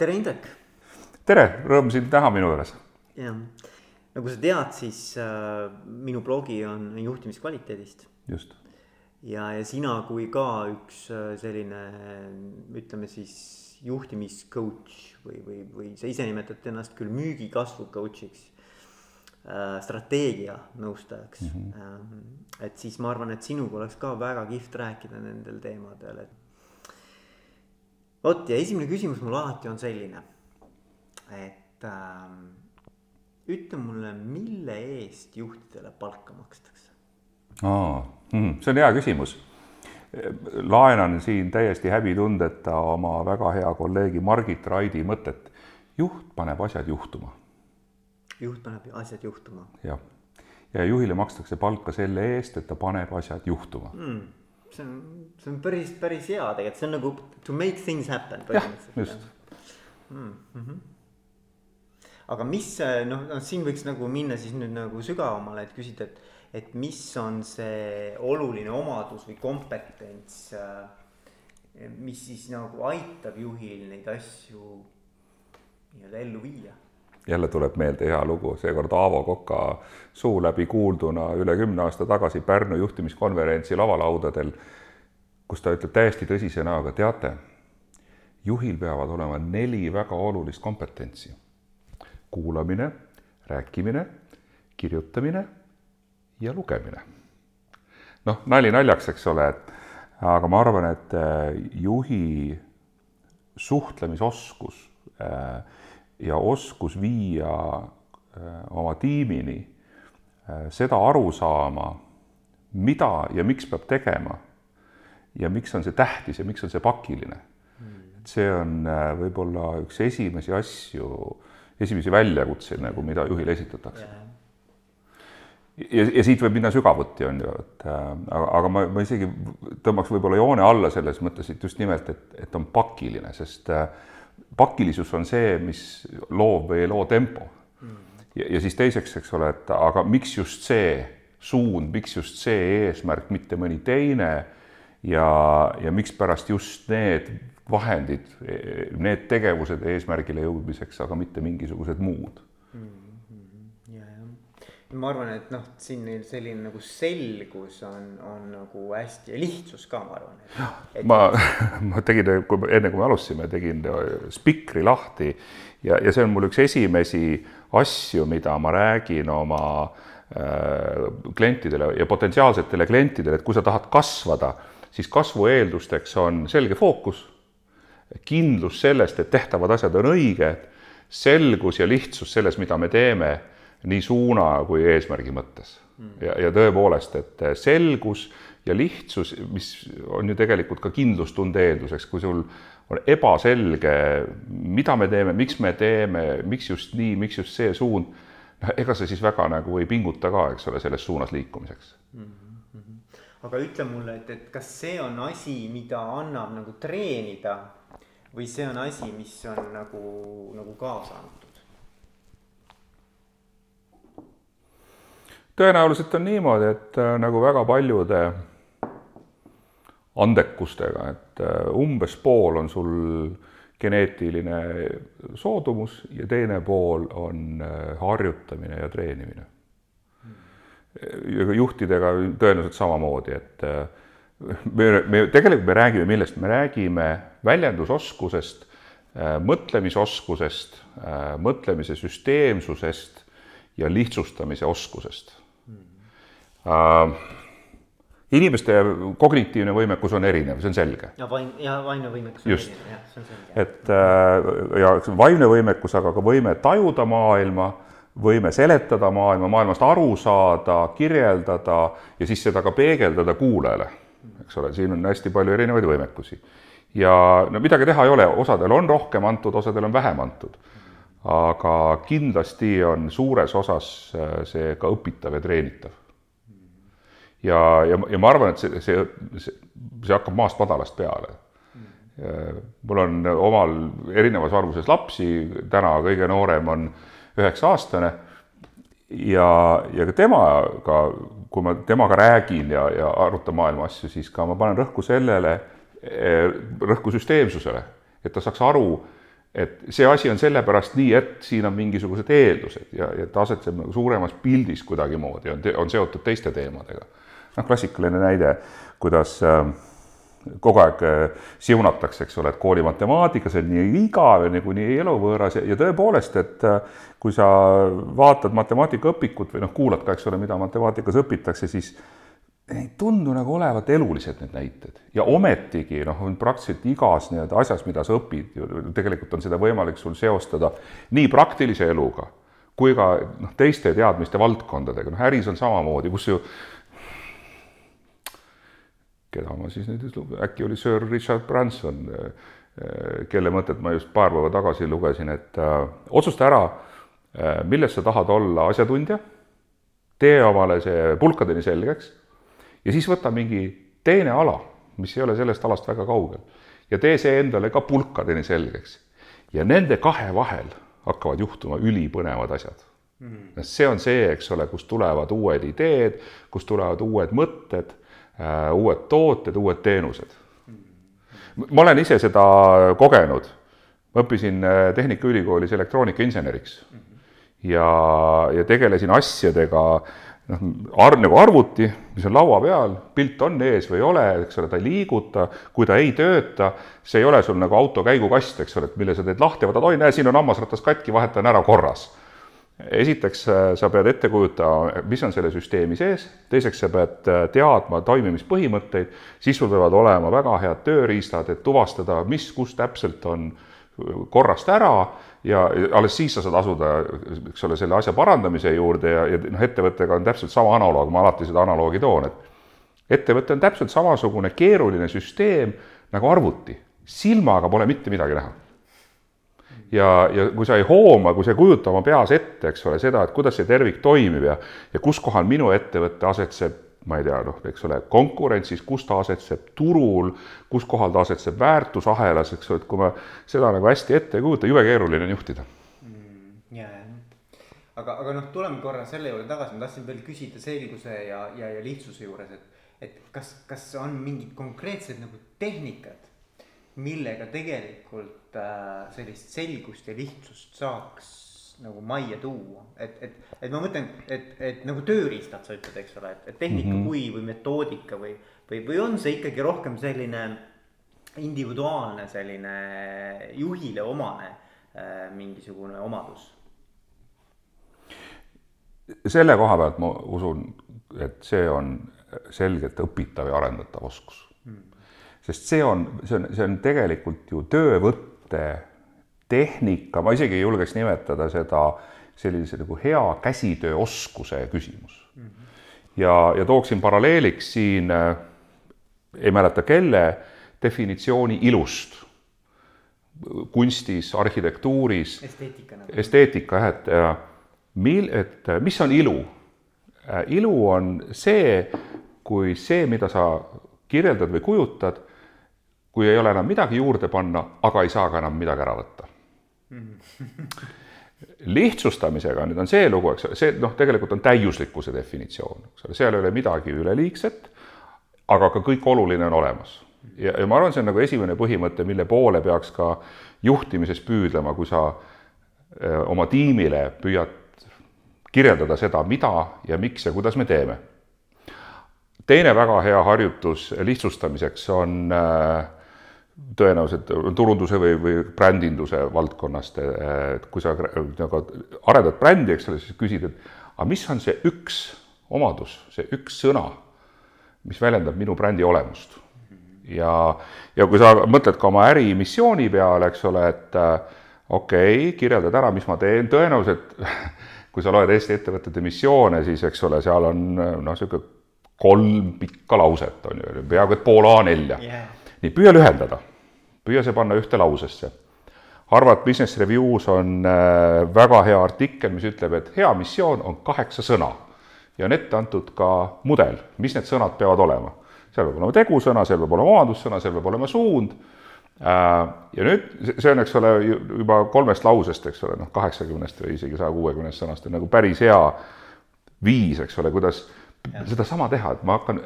tere, Indrek. tere, rõõm sind näha minu juures. jah, nagu sa tead, siis äh, minu blogi on juhtimiskvaliteedist. just. ja, ja sina kui ka üks äh, selline, ütleme siis juhtimiscoach või, või, või sa ise nimetad ennast küll müügikasvu coach'iks äh,, strateegia nõustajaks mm. -hmm. et siis ma arvan, et sinuga oleks ka väga kihvt rääkida nendel teemadel, et vot ja esimene küsimus mul alati on selline, et äh, ütle mulle, mille eest juhtidele palka makstakse? aa, hmm, see on hea küsimus. laenan siin täiesti häbitundeta oma väga hea kolleegi Margit Raidi mõtet. juht paneb asjad juhtuma. juht paneb asjad juhtuma. jah, ja juhile makstakse palka selle eest, et ta paneb asjad juhtuma mm see on, see on päris, päris hea tegelikult, see on nagu to make things happen. jah, just mm. -hmm. aga mis noh, noh siin võiks nagu minna siis nüüd nagu sügavamale, et küsida, et, et mis on see oluline omadus või kompetents, mis siis nagu aitab juhil neid asju nii-öelda ellu viia jälle tuleb meelde hea lugu, seekord Aavo Koka suu läbi kuulduna üle kümne aasta tagasi Pärnu juhtimiskonverentsi lavalaudadel, kus ta ütleb täiesti tõsise näoga, teate, juhil peavad olema neli väga olulist kompetentsi. kuulamine, rääkimine, kirjutamine ja lugemine. noh, nali naljaks, eks ole, et aga ma arvan, et juhi suhtlemisoskus äh, ja oskus viia äh, oma tiimini äh, seda aru saama, mida ja miks peab tegema ja miks on see tähtis ja miks on see pakiline. Et see on äh, võib-olla üks esimesi asju, esimesi väljakutseid nagu, mida juhile esitatakse. Ja, ja siit võib minna sügavuti, on ju, et aga, aga ma, ma isegi tõmbaks võib-olla joone alla selles mõttes, et just nimelt, et, et on pakiline, sest äh, pakilisus on see, mis loob või ei loo tempo. Mm.. ja, ja siis teiseks, eks ole, et aga miks just see suund, miks just see eesmärk, mitte mõni teine? Ja, ja mikspärast just need vahendid, need tegevused eesmärgile jõudmiseks, aga mitte mingisugused muud ma arvan, et noh, siin selline nagu selgus on, on nagu hästi ja lihtsus ka, ma arvan. Et... ma, ma tegin, kui enne kui me alustasime, tegin spikri lahti ja, ja see on mul üks esimesi asju, mida ma räägin oma äh, klientidele ja potentsiaalsetele klientidele, et kui sa tahad kasvada, siis kasvu eeldusteks on selge fookus, kindlus sellest, et tehtavad asjad on õiged, selgus ja lihtsus selles, mida me teeme nii suuna kui eesmärgi mõttes mm.. ja, ja tõepoolest, et selgus ja lihtsus, mis on ju tegelikult ka kindlustunde eelduseks, kui sul on ebaselge, mida me teeme, miks me teeme, miks just nii, miks just see suund, noh, ega sa siis väga nagu ei pinguta ka, eks ole, selles suunas liikumiseks mm. -hmm. aga ütle mulle, et, et kas see on asi, mida annab nagu treenida või see on asi, mis on nagu, nagu kaasa antud? Tõenäoliselt on niimoodi, et äh, nagu väga paljude andekustega, et äh, umbes pool on sul geneetiline soodumus ja teine pool on äh, harjutamine ja treenimine. juhtidega tõenäoliselt samamoodi, et me, me tegelikult me räägime millest, me räägime väljendusoskusest, mõtlemisoskusest, mõtlemise süsteemsusest ja lihtsustamise oskusest. Inimeste kognitiivne võimekus on erinev, see on selge. ja vaim, ja vaimne võimekus on Just. erinev, jah, see on selge. et äh, ja vaimne võimekus, aga ka võime tajuda maailma, võime seletada maailma, maailmast aru saada, kirjeldada ja siis seda ka peegeldada kuulajale, eks ole, siin on hästi palju erinevaid võimekusi ja no midagi teha ei ole, osadel on rohkem antud, osadel on vähem antud. aga kindlasti on suures osas äh, see ka õpitav ja treenitav ja, ja, ja ma arvan, et see, see, see, see hakkab maast madalast peale. mul on omal erinevas vanuses lapsi, täna kõige noorem on üheksa-aastane ja, ja ka temaga, kui ma temaga räägin ja, ja arutan maailma asju, siis ka ma panen rõhku sellele, rõhku süsteemsusele, et ta saaks aru, et see asi on sellepärast nii, et siin on mingisugused eeldused ja, ja ta asetseb nagu suuremas pildis kuidagimoodi, on, on seotud teiste teemadega. Noh, klassikaline näide, kuidas äh, kogu aeg äh, siunatakse, eks ole, et kooli matemaatika, see on nii igav ja niikuinii eluvõõras ja, ja tõepoolest, et äh, kui sa vaatad matemaatikaõpikut või noh, kuulad ka, eks ole, mida matemaatikas õpitakse, siis ei tundu nagu olevat elulised need näited. Ja ometigi noh, on praktiliselt igas nii-öelda asjas, mida sa õpid ju tegelikult on seda võimalik sul seostada nii praktilise eluga kui ka noh, teiste teadmiste valdkondadega, noh äris on samamoodi, kus ju keda ma siis nüüd ütlen, äkki oli Sir Richard Branson, kelle mõtet ma just paar päeva tagasi lugesin, et äh, otsusta ära, äh, milles sa tahad olla asjatundja, tee omale see pulkadeni selgeks ja siis võta mingi teine ala, mis ei ole sellest alast väga kaugel ja tee see endale ka pulkadeni selgeks. ja nende kahe vahel hakkavad juhtuma ülipõnevad asjad mm.. see on see, eks ole, kust tulevad uued ideed, kust tulevad uued mõtted uued tooted, uued teenused. ma olen ise seda kogenud. ma õppisin äh, Tehnikaülikoolis elektroonikainseneriks ja, ja tegelesin asjadega, noh, arv nagu arvuti, mis on laua peal, pilt on ees või ei ole, eks ole, ta ei liiguta, kui ta ei tööta, see ei ole sul nagu auto käigukast, eks ole, et mille sa teed lahti, vaatad, oi, näe, siin on hammasratas katki, vahetan ära korras esiteks äh, sa pead ette kujutama, mis on selle süsteemi sees, teiseks sa pead äh, teadma toimimispõhimõtteid, siis sul peavad olema väga head tööriistad, et tuvastada, mis, kus täpselt on äh, korrast ära. Ja alles siis sa saad asuda, eks ole, selle asja parandamise juurde ja, ja noh, ettevõttega on täpselt sama analoog, ma alati seda analoogi toon, et ettevõte on täpselt samasugune keeruline süsteem nagu arvuti, silmaga pole mitte midagi näha ja, ja kui sa ei hooma, kui sa ei kujuta oma peas ette, eks ole, seda, et kuidas see tervik toimib ja, ja kus kohal minu ettevõte asetseb, ma ei tea, noh, eks ole, konkurentsis, kus ta asetseb turul, kus kohal ta asetseb väärtusahelas, eks ole, et kui ma seda nagu hästi ette ei kujuta, jube keeruline on juhtida mm,. ja, ja, aga, aga noh, tuleme korra selle juurde tagasi, ma tahtsin veel küsida selguse ja, ja, ja lihtsuse juures, et, et kas, kas on mingid konkreetsed nagu tehnikad, millega tegelikult äh, sellist selgust ja lihtsust saaks nagu majja tuua, et, et, et ma mõtlen, et, et nagu tööriistad, sa ütled, eks ole, et, et tehnika mm -hmm. kui või metoodika või, või, või on see ikkagi rohkem selline individuaalne selline juhile omane äh, mingisugune omadus? selle koha pealt ma usun, et see on selgelt õpitav ja arendatav oskus. Sest see on, see on, see on tegelikult ju töövõtt mõte, tehnika, ma isegi ei julgeks nimetada seda sellise nagu hea käsitööoskuse küsimus mm. -hmm. ja, ja tooksin paralleeliks siin äh,, ei mäleta kelle, definitsiooni ilust kunstis, arhitektuuris. esteetika esteetika jah, et ja mil-, et mis on ilu äh,? ilu on see, kui see, mida sa kirjeldad või kujutad kui ei ole enam midagi juurde panna, aga ei saa ka enam midagi ära võtta lihtsustamisega nüüd on see lugu, eks ole, see noh, tegelikult on täiuslikkuse definitsioon, eks ole, seal ei ole midagi üleliigset, aga ka kõik oluline on olemas. ja, ja ma arvan, see on nagu esimene põhimõte, mille poole peaks ka juhtimises püüdlema, kui sa öö, oma tiimile püüad kirjeldada seda, mida ja miks ja kuidas me teeme. teine väga hea harjutus lihtsustamiseks on äh, tõenäoliselt turunduse või, või brändinduse valdkonnast, et kui sa nagu arendad brändi, eks ole, siis küsid, et aga mis on see üks omadus, see üks sõna, mis väljendab minu brändi olemust. ja, ja kui sa mõtled ka oma ärimissiooni peale, eks ole, et okei okay,, kirjeldad ära, mis ma teen, tõenäoliselt kui sa loed Eesti ettevõtete missioone, siis eks ole, seal on noh, niisugune kolm pikka lauset on ju, peaaegu et pool A4 yeah.. nii, püüa lühendada püüa see panna ühte lausesse. Harvard Business Reviews on äh, väga hea artikkel, mis ütleb, et hea missioon on kaheksa sõna ja on ette antud ka mudel, mis need sõnad peavad olema. seal peab olema tegusõna, seal peab olema omadussõna, seal peab olema suund. Äh, ja nüüd see on, eks ole, juba kolmest lausest, eks ole, noh, kaheksakümnest või isegi saja kuuekümnest sõnast on nagu päris hea viis, eks ole, kuidas sedasama teha, et ma hakkan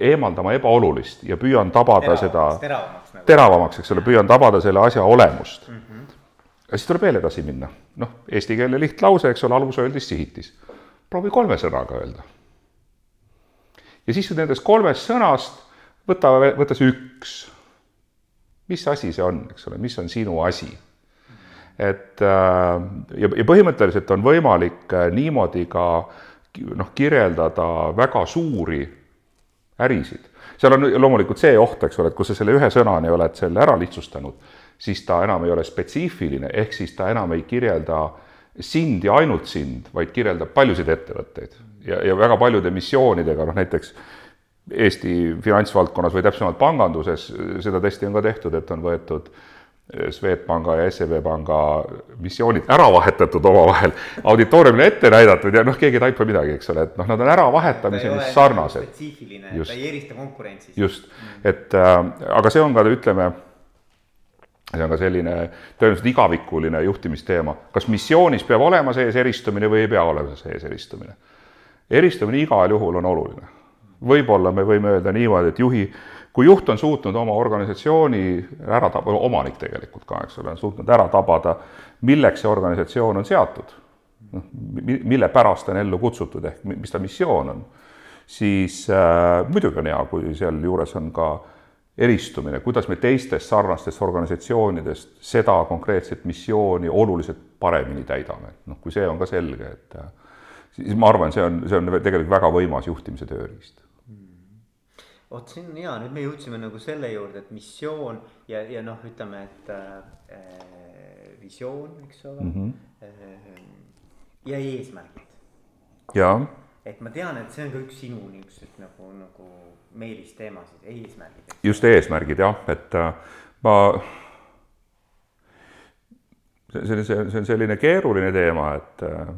eemaldama ebaolulist ja püüan tabada Terav, seda teravamaks. Teravamaks, eks ole, püüan tabada selle asja olemust mm. -hmm. ja siis tuleb veel edasi minna. noh, eestikeelne lihtlause, eks ole, alus öeldis sihitis. proovi kolme sõnaga öelda. ja siis nendest kolmest sõnast võta, võta see üks. mis asi see on, eks ole, mis on sinu asi? et äh, ja, ja põhimõtteliselt on võimalik äh, niimoodi ka noh, kirjeldada väga suuri ärisid. Seal on loomulikult see oht, eks ole, et kui sa selle ühe sõnani oled selle ära lihtsustanud, siis ta enam ei ole spetsiifiline, ehk siis ta enam ei kirjelda sind ja ainult sind, vaid kirjeldab paljusid ettevõtteid. Ja, ja väga paljude missioonidega, noh näiteks Eesti finantsvaldkonnas või täpsemalt panganduses, seda testi on ka tehtud, et on võetud Swedbanka ja SEB panga missioonid ära vahetatud omavahel, auditooriumile ette näidatud ja noh, keegi ei taipa midagi, eks ole, et noh, nad on äravahetamiseni sarnased. spetsiifiline, ta ei erista konkurentsi. just, et äh, aga see on ka ütleme, see on ka selline tõenäoliselt igavikuline juhtimisteema, kas missioonis peab olema sees eristumine või ei pea olema sees eristumine. eristumine igal juhul on oluline võib-olla me võime öelda niimoodi, et juhi, kui juht on suutnud oma organisatsiooni ära tabada, omanik tegelikult ka, eks ole, on suutnud ära tabada, milleks see organisatsioon on seatud, noh, mille pärast on ellu kutsutud, ehk mis ta missioon on, siis äh, muidugi on hea, kui sealjuures on ka eristumine, kuidas me teistest sarnastest organisatsioonidest seda konkreetset missiooni oluliselt paremini täidame, noh, kui see on ka selge, et siis ma arvan, see on, see on tegelikult väga võimas juhtimise tööriist vot see on hea, nüüd me jõudsime nagu selle juurde, et missioon ja, ja noh, ütleme, et äh, visioon, eks ole mm. -hmm. Äh, ja eesmärgid. jaa. et ma tean, et see on ka üks sinu niisuguseid nagu, nagu meelisteemasid, eesmärgid. just eesmärgid jah, et äh, ma see on, see on selline keeruline teema, et äh,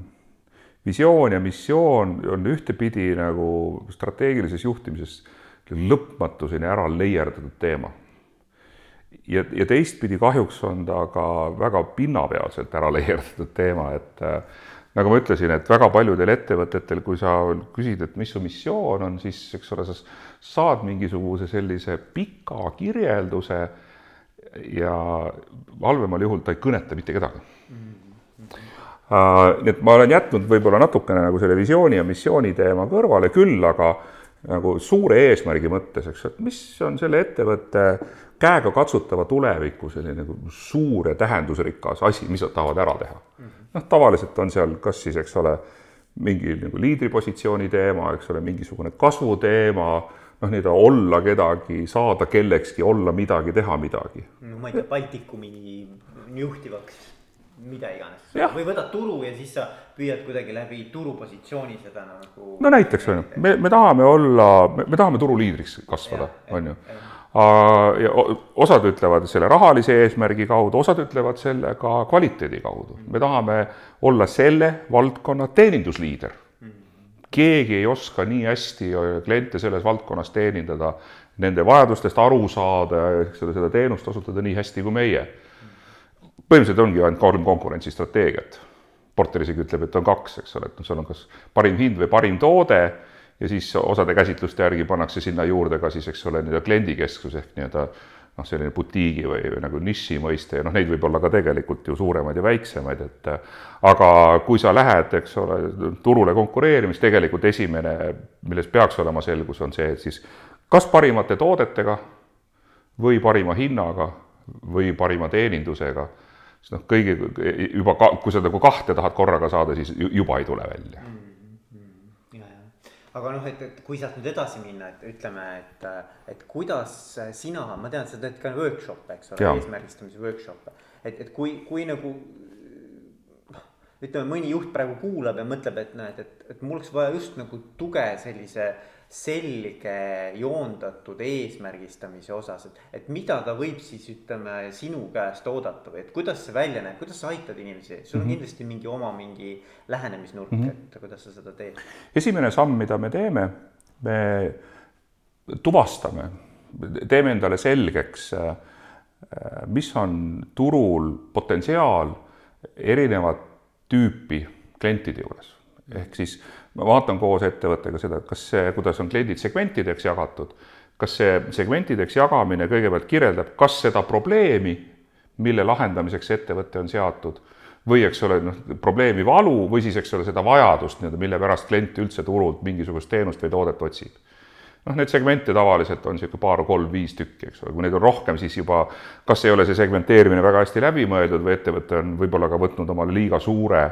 visioon ja missioon on ühtepidi nagu strateegilises juhtimises lõpmatuseni ära leierdatud teema. ja, ja teistpidi kahjuks on ta ka väga pinnapealselt ära leierdatud teema, et äh, nagu ma ütlesin, et väga paljudel ettevõtetel, kui sa küsid, et mis su missioon on, siis eks ole, sa saad mingisuguse sellise pika kirjelduse ja halvemal juhul ta ei kõneta mitte kedagi mm. -hmm. Nii et ma olen jätnud võib-olla natukene nagu selle visiooni ja missiooni teema kõrvale küll, aga nagu suure eesmärgi mõttes, eks, et mis on selle ettevõtte käegakatsutava tuleviku selline nagu suur ja tähendusrikas asi, mis nad tahavad ära teha. noh, tavaliselt on seal kas siis, eks ole, mingi nagu liidripositsiooni teema, eks ole, mingisugune kasvuteema, noh, nii-öelda olla kedagi, saada kellekski, olla midagi, teha midagi. no ma ei tea, Baltikumi juhtivaks mida iganes. või võtad turu ja siis sa püüad kuidagi läbi turupositsiooni seda nagu. no näiteks on ju, me, me tahame olla, me tahame turuliidriks kasvada, on ju. ja osad ütlevad selle rahalise eesmärgi kaudu, osad ütlevad selle ka kvaliteedi kaudu. me tahame olla selle valdkonna teenindusliider. keegi ei oska nii hästi kliente selles valdkonnas teenindada, nende vajadustest aru saada, eks ole, seda teenust osutada nii hästi kui meie põhimõtteliselt ongi ainult kolm konkurentsistrateegiat. Porter isegi ütleb, et on kaks, eks ole, et noh, seal on kas parim hind või parim toode ja siis osade käsitluste järgi pannakse sinna juurde ka siis, eks ole, nii-öelda kliendikesksus ehk nii-öelda noh, selline butiigi või, või nagu niši mõiste ja noh, neid võib olla ka tegelikult ju suuremaid ja väiksemaid, et aga kui sa lähed, eks ole, turule konkureerima, siis tegelikult esimene, milles peaks olema selgus, on see, et siis kas parimate toodetega või parima hinnaga või parima teenindusega siis noh, kõigi juba ka, kui sa nagu kahte tahad korraga saada, siis juba ei tule välja mm. -hmm. ja, ja, aga noh, et, et kui sealt nüüd edasi minna, et ütleme, et, et kuidas sina, ma tean, sa teed ka workshop'e, eks ole, eesmärgistamise workshop'e, et, et kui, kui nagu ütleme, mõni juht praegu kuulab ja mõtleb, et näed, et, et mul oleks vaja just nagu tuge sellise äh, selge joondatud eesmärgistamise osas, et, et mida ta võib siis ütleme sinu käest oodata või et kuidas see välja näeb, kuidas sa aitad inimesi, sul on mm -hmm. kindlasti mingi oma mingi lähenemisnurk mm, -hmm. et kuidas sa seda teed? esimene samm, mida me teeme, me tuvastame, teeme endale selgeks, mis on turul potentsiaal erinevat tüüpi klientide juures, ehk siis ma vaatan koos ettevõttega seda, kas see, kuidas on kliendid segmentideks jagatud, kas see segmentideks jagamine kõigepealt kirjeldab, kas seda probleemi, mille lahendamiseks ettevõte on seatud või eks ole, noh, probleemi valu või siis, eks ole, seda vajadust nii-öelda, mille pärast klient üldse turult mingisugust teenust või toodet otsib. Noh, neid segmente tavaliselt on niisugune paar-kolm-viis tükki, eks ole, kui neid on rohkem, siis juba kas ei ole see segmenteerimine väga hästi läbi mõeldud või ettevõte on võib-olla ka võtnud omale liiga suure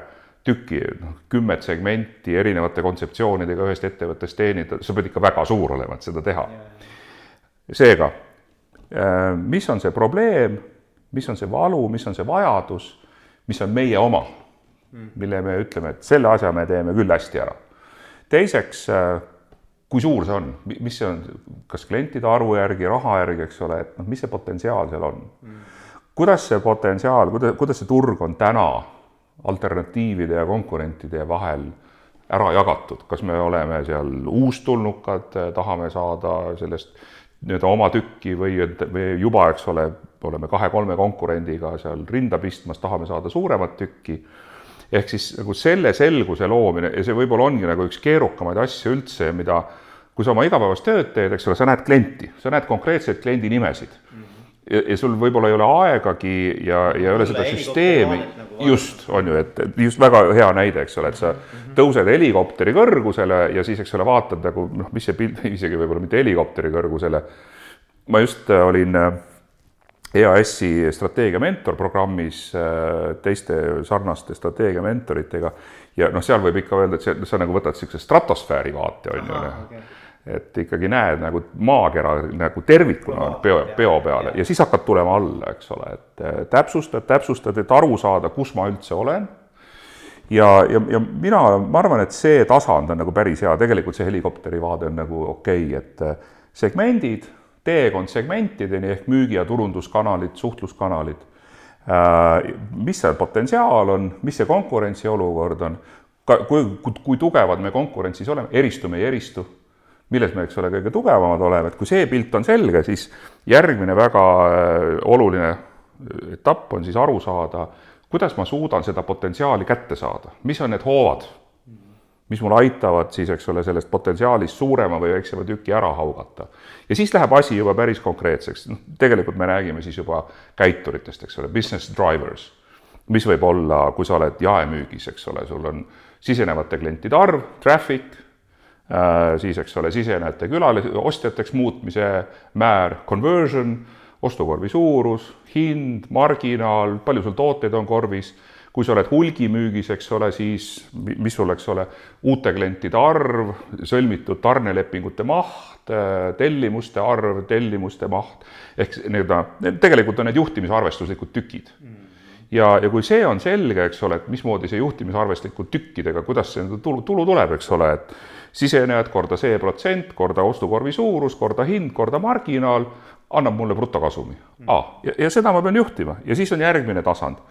tüki, noh, kümmet segmenti erinevate kontseptsioonidega ühest ettevõttest teenida, sa pead ikka väga suur olema, et seda teha. seega, äh, mis on see probleem, mis on see valu, mis on see vajadus, mis on meie oma, mille me ütleme, et selle asja me teeme küll hästi ära. teiseks, äh, kui suur see on, mis see on, kas klientide arvu järgi, raha järgi, eks ole, et noh, mis see potentsiaal seal on? kuidas see potentsiaal, kuidas, kuidas see turg on täna alternatiivide ja konkurentide vahel ära jagatud, kas me oleme seal uustulnukad, tahame saada sellest nii-öelda oma tükki või, või juba, eks ole, oleme kahe-kolme konkurendiga seal rinda pistmas, tahame saada suuremat tükki. Ehk siis nagu selle selguse loomine ja see võib-olla ongi nagu üks keerukamaid asju üldse, mida kui sa oma igapäevast tööd teed, eks ole, sa näed klienti, sa näed konkreetseid kliendi nimesid mm ja, ja sul võib-olla ei ole aegagi ja, ja ei ole seda süsteemi, nagu just, on ju, et just väga hea näide, eks ole, et sa mhm. tõused helikopteri kõrgusele ja siis, eks ole, vaatad nagu noh, mis see pilt, isegi võib-olla mitte helikopteri kõrgusele. ma just äh, olin äh, EAS-i strateegia mentor programmis äh, teiste sarnaste strateegia mentoritega. Ja noh, seal võib ikka öelda, et see, sa nagu võtad niisuguse stratosfääri vaate, on ju okay et ikkagi näed nagu maakera nagu tervikuna peo, peo peale ja siis hakkad tulema alla, eks ole, et eh, täpsustad, täpsustad, et aru saada, kus ma üldse olen. ja, ja, ja mina, ma arvan, et see tasand on nagu päris hea, tegelikult see helikopteri vaade on nagu okei okay,, et eh, segmendid, teekond segmentideni ehk müügi- ja turunduskanalid, suhtluskanalid. Eh, mis seal potentsiaal on, mis see konkurentsiolukord on, kui, kui, kui tugevad me konkurentsis oleme, eristume, ei eristu. Milles me, eks ole, kõige tugevamad oleme, et kui see pilt on selge, siis järgmine väga äh, oluline äh, etapp on siis aru saada, kuidas ma suudan seda potentsiaali kätte saada, mis on need hoovad, mis mul aitavad siis, eks ole, sellest potentsiaalist suurema või väiksema tüki ära haugata. ja siis läheb asi juba päris konkreetseks, noh, tegelikult me räägime siis juba käituritest, eks ole, business drivers, mis võib olla, kui sa oled jaemüügis, eks ole, sul on sisenevate klientide arv, traffic Äh, siis, eks ole, sisenejate külal-, ostjateks muutmise määr, conversion, ostukorvi suurus, hind, marginaal, palju sul tooteid on korvis, kui sa oled hulgimüügis, eks ole, siis mis sul, eks ole, uute klientide arv, sõlmitud tarnelepingute maht, äh, tellimuste arv, tellimuste maht, ehk nii-öelda, tegelikult on need juhtimisarvestuslikud tükid mm ja, ja kui see on selge, eks ole, et mismoodi see juhtimisarvestuslikud tükkidega, kuidas see tulu, tulu tuleb, eks ole, et sisenejad korda see protsent, korda ostukorvi suurus, korda hind, korda marginaal, annab mulle brutokasumi ah,. ja, ja seda ma pean juhtima ja siis on järgmine tasand.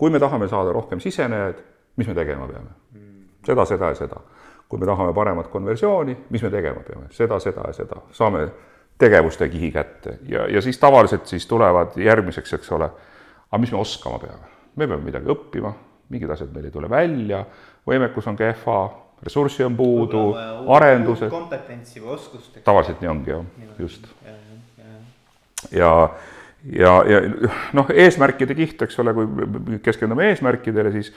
Kui me tahame saada rohkem sisenejaid, mis me tegema peame? seda, seda ja seda. kui me tahame paremat konversiooni, mis me tegema peame? seda, seda ja seda. saame tegevuste kihi kätte ja, ja siis tavaliselt siis tulevad järgmiseks, eks ole, aga mis me oskama peame? me peame midagi õppima, mingid asjad meil ei tule välja, võimekus on kehva ressurssi on puudu, arendused. kompetentsi või oskust. tavaliselt nii ongi jah, just. ja, ja, ja noh, eesmärkide kiht, eks ole, kui keskendume eesmärkidele, siis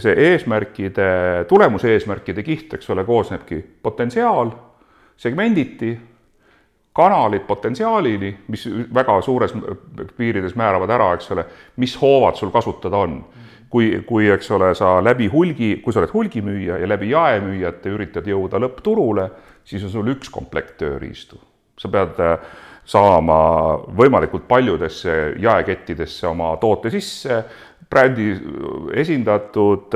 see eesmärkide, tulemuse eesmärkide kiht, eks ole, koosnebki potentsiaal, segmenditi, kanalid potentsiaalini, mis väga suures piirides määravad ära, eks ole, mis hoovad sul kasutada on kui, kui eks ole, sa läbi hulgi, kui sa oled hulgimüüja ja läbi jaemüüjate üritad jõuda lõppturule, siis on sul üks komplekt tööriistu. sa pead saama võimalikult paljudesse jaekettidesse oma toote sisse, brändi esindatud,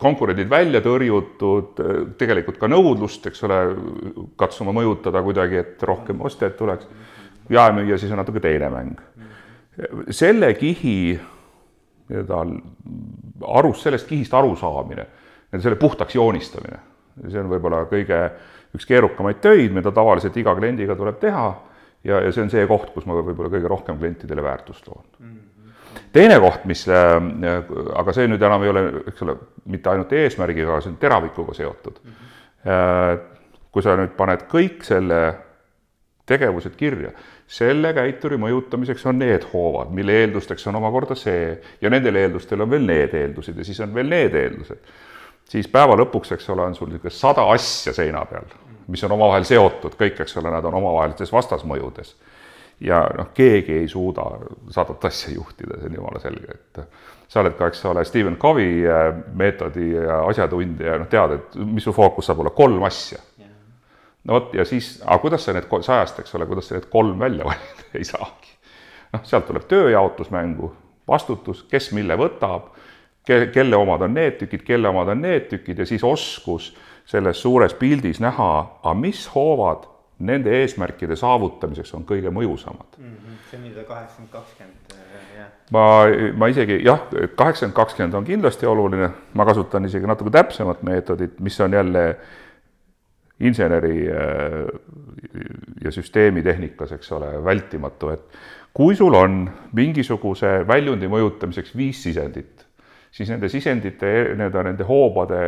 konkurendid välja tõrjutud, tegelikult ka nõudlust, eks ole, katsuma mõjutada kuidagi, et rohkem ostjaid tuleks. jaemüüja siis on natuke teine mäng. selle kihi nii-öelda arust, sellest kihist arusaamine, selle puhtaks joonistamine. see on võib-olla kõige, üks keerukamaid töid, mida tavaliselt iga kliendiga tuleb teha ja, ja see on see koht, kus ma võib-olla kõige rohkem klientidele väärtust loon mm. -hmm. teine koht, mis, äh, aga see nüüd enam ei ole, eks ole, mitte ainult eesmärgiga, see on teravikuga seotud mm. -hmm. kui sa nüüd paned kõik selle tegevused kirja, selle käituri mõjutamiseks on need hoovad, mille eeldusteks on omakorda see ja nendel eeldustel on veel need eeldused ja siis on veel need eeldused. siis päeva lõpuks, eks ole, on sul niisugune sada asja seina peal, mis on omavahel seotud, kõik, eks ole, nad on omavahelistes vastasmõjudes. ja noh, keegi ei suuda sadat asja juhtida, see on jumala selge, et sa oled ka, eks ole, Stephen Covey äh, meetodi asjatundja ja noh, tead, et mis su fookus saab olla, kolm asja no vot, ja siis, aga kuidas sa need sajast, eks ole, kuidas sa need kolm välja valid ei saagi. noh, sealt tuleb tööjaotus mängu, vastutus, kes mille võtab, ke-, kelle omad on need tükid, kelle omad on need tükid ja siis oskus selles suures pildis näha, aga mis hoovad nende eesmärkide saavutamiseks on kõige mõjusamad mm. -hmm. see on nii-öelda kaheksakümmend, kakskümmend, äh, ma, ma isegi jah, kaheksakümmend, kakskümmend on kindlasti oluline, ma kasutan isegi natuke täpsemat meetodit, mis on jälle inseneri äh, ja süsteemitehnikas, eks ole, vältimatu, et kui sul on mingisuguse väljundi mõjutamiseks viis sisendit, siis nende sisendite, nii-öelda nende hoobade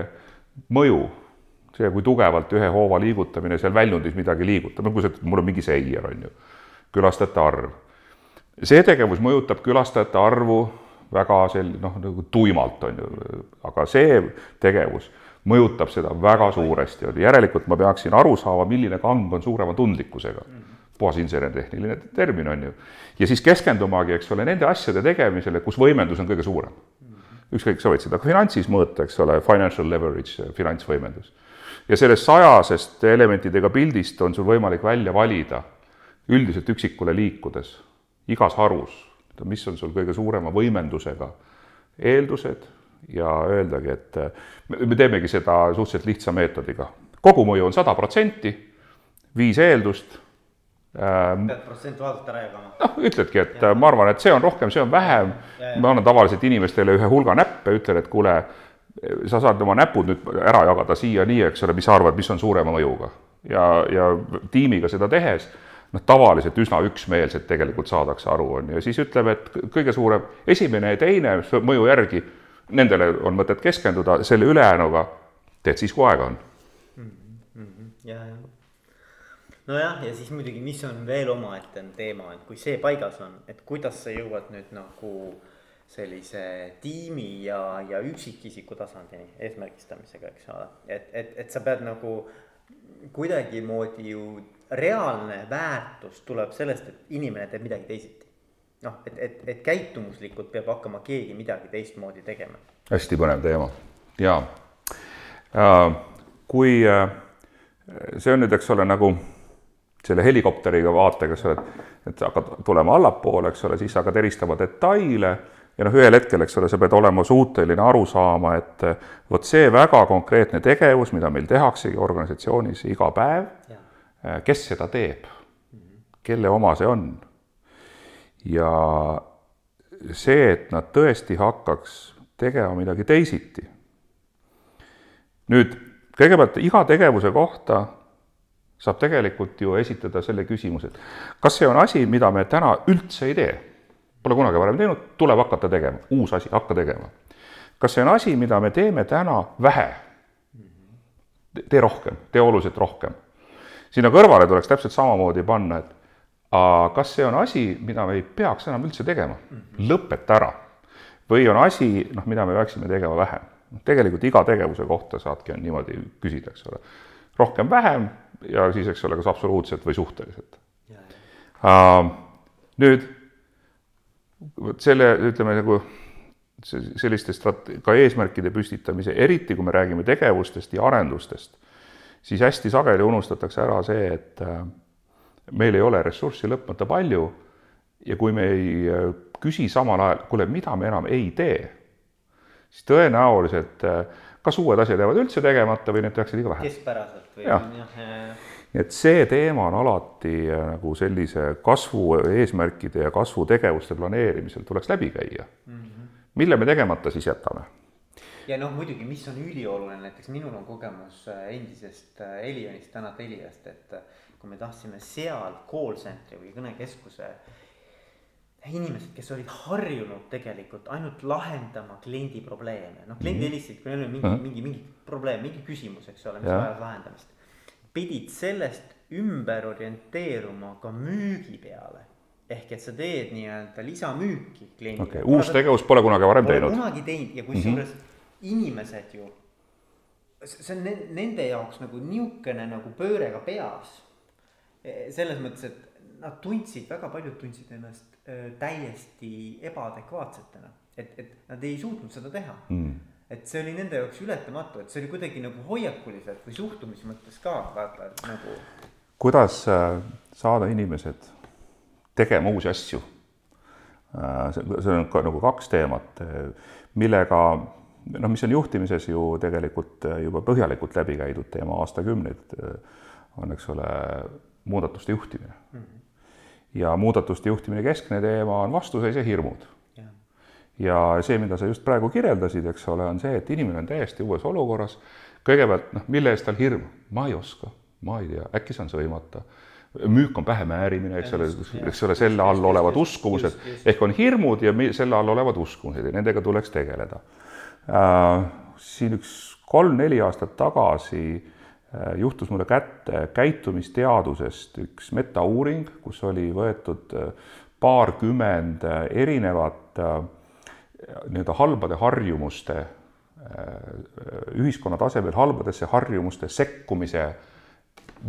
mõju, see, kui tugevalt ühe hoova liigutamine seal väljundis midagi liigutab, nagu see, et mul on mingi seier, on ju, külastajate arv. see tegevus mõjutab külastajate arvu väga sel-, noh, nagu tuimalt, on ju, aga see tegevus mõjutab seda väga suuresti, järelikult ma peaksin aru saama, milline kang on suurema tundlikkusega. puhas insener-tehniline termin on ju. ja siis keskendumagi, eks ole, nende asjade tegemisele, kus võimendus on kõige suurem. ükskõik, sa võid seda ka finantsis mõõta, eks ole, financial leverage, finantsvõimendus. Ja sellest sajasest elementidega pildist on sul võimalik välja valida üldiselt üksikule liikudes igas harus, mis on sul kõige suurema võimendusega eeldused ja öeldagi, et me teemegi seda suhteliselt lihtsa meetodiga. kogumõju on sada protsenti, viis eeldust ähm,. pead protsentuaalselt ära jagama. noh, ütledki, et ja. ma arvan, et see on rohkem, see on vähem. ma annan tavaliselt inimestele ühe hulga näppe, ütlen, et kuule, sa saad oma näpud nüüd ära jagada siia nii, eks ole, mis sa arvad, mis on suurema mõjuga. ja, ja tiimiga seda tehes noh, tavaliselt üsna üksmeelselt tegelikult saadakse aru, on ju, ja siis ütleme, et kõige suurem, esimene ja teine mõju järgi nendele on mõtet keskenduda, selle ülejäänuga teed siis, kui aega on mm. -hmm. ja, ja nojah, ja siis muidugi, mis on veel omaette teema, et kui see paigas on, et kuidas sa jõuad nüüd nagu sellise tiimi ja, ja üksikisiku tasandini eesmärgistamisega, eks ole. et, et, et sa pead nagu kuidagimoodi ju reaalne väärtus tuleb sellest, et inimene teeb midagi teisiti noh, et, et, et käitumuslikult peab hakkama keegi midagi teistmoodi tegema. hästi põnev teema ja äh, kui äh, see on nüüd, eks ole, nagu selle helikopteriga vaatega, eks ole, et, hakkad tulema allapoole, eks ole, siis hakkad eristama detaile ja noh, ühel hetkel, eks ole, sa pead olema suuteline aru saama, et vot see väga konkreetne tegevus, mida meil tehaksegi organisatsioonis iga päev, äh, kes seda teeb, kelle oma see on ja see, et nad tõesti hakkaks tegema midagi teisiti. nüüd kõigepealt iga tegevuse kohta saab tegelikult ju esitada selle küsimuse, et kas see on asi, mida me täna üldse ei tee? Pole kunagi varem teinud, tuleb hakata tegema, uus asi, hakka tegema. kas see on asi, mida me teeme täna vähe? tee rohkem, tee oluliselt rohkem. sinna kõrvale tuleks täpselt samamoodi panna, et aga kas see on asi, mida me ei peaks enam üldse tegema? lõpeta ära. või on asi, noh, mida me peaksime tegema vähem? tegelikult iga tegevuse kohta saadki niimoodi küsida, eks ole. rohkem-vähem ja siis, eks ole, kas absoluutselt või suhteliselt. Uh, nüüd vot selle, ütleme nagu selliste strat-, ka eesmärkide püstitamise, eriti kui me räägime tegevustest ja arendustest, siis hästi sageli unustatakse ära see, et uh, meil ei ole ressurssi lõpmata palju ja kui me ei äh, küsi samal ajal, kuule, mida me enam ei tee, siis tõenäoliselt äh, kas uued asjad jäävad üldse tegemata või need tehakse liiga vähe. keskpäraselt või jah, jah, jah. nii et see teema on alati äh, nagu sellise kasvu eesmärkide ja kasvutegevuste planeerimisel tuleks läbi käia mm. -hmm. mille me tegemata siis jätame? ja noh, muidugi, mis on ülioluline, näiteks minul on kogemus endisest Elionist, täna Teliast, et kui me tahtsime seal call center'i või kõnekeskuse inimesed, kes olid harjunud tegelikult ainult lahendama kliendi probleeme, noh kliendi mhm. helistasid, kui neil oli mingi, mingi, mingi probleem, mingi küsimus, eks ole, mis vajas lahendamist. pidid sellest ümber orienteeruma ka müügi peale. ehk et sa teed nii-öelda lisamüüki kliendile. okay., uus tegevus pole kunagi varem pole teinud. kunagi teinud ja kusjuures mm -hmm. inimesed ju, see on ne- nende jaoks nagu niisugune nagu pööre ka peas. selles mõttes, et nad tundsid, väga paljud tundsid ennast täiesti ebaadekvaatsetena, et, et nad ei suutnud seda teha mm et see oli nende jaoks ületamatu, et see oli kuidagi nagu hoiakuliselt või suhtumise mõttes ka vaata nagu. kuidas äh, saada inimesed tegema uusi asju? Äh, see on ka nagu kaks teemat, millega noh, mis on juhtimises ju tegelikult juba põhjalikult läbi käidud teema aastakümneid, on, eks ole, muudatuste juhtimine mm. -hmm. Ja muudatuste juhtimine keskne teema on vastuseis ja hirmud. Ja see, mida sa just praegu kirjeldasid, eks ole, on see, et inimene on täiesti uues olukorras. kõigepealt noh, mille eest tal hirm, ma ei oska, ma ei tea, äkki saan sõimata. müük on pähe määrimine, eks ole, eks ole, selle all olevad uskumused. ehk on hirmud ja selle all olevad uskumused ja nendega tuleks tegeleda. Äh,. siin üks kolm-neli aastat tagasi juhtus mulle kätte käitumisteadusest üks metauuring, kus oli võetud äh, paarkümmend äh, erinevat äh, nii-öelda halbade harjumuste, äh, ühiskonna tasemel halbadesse harjumuste sekkumise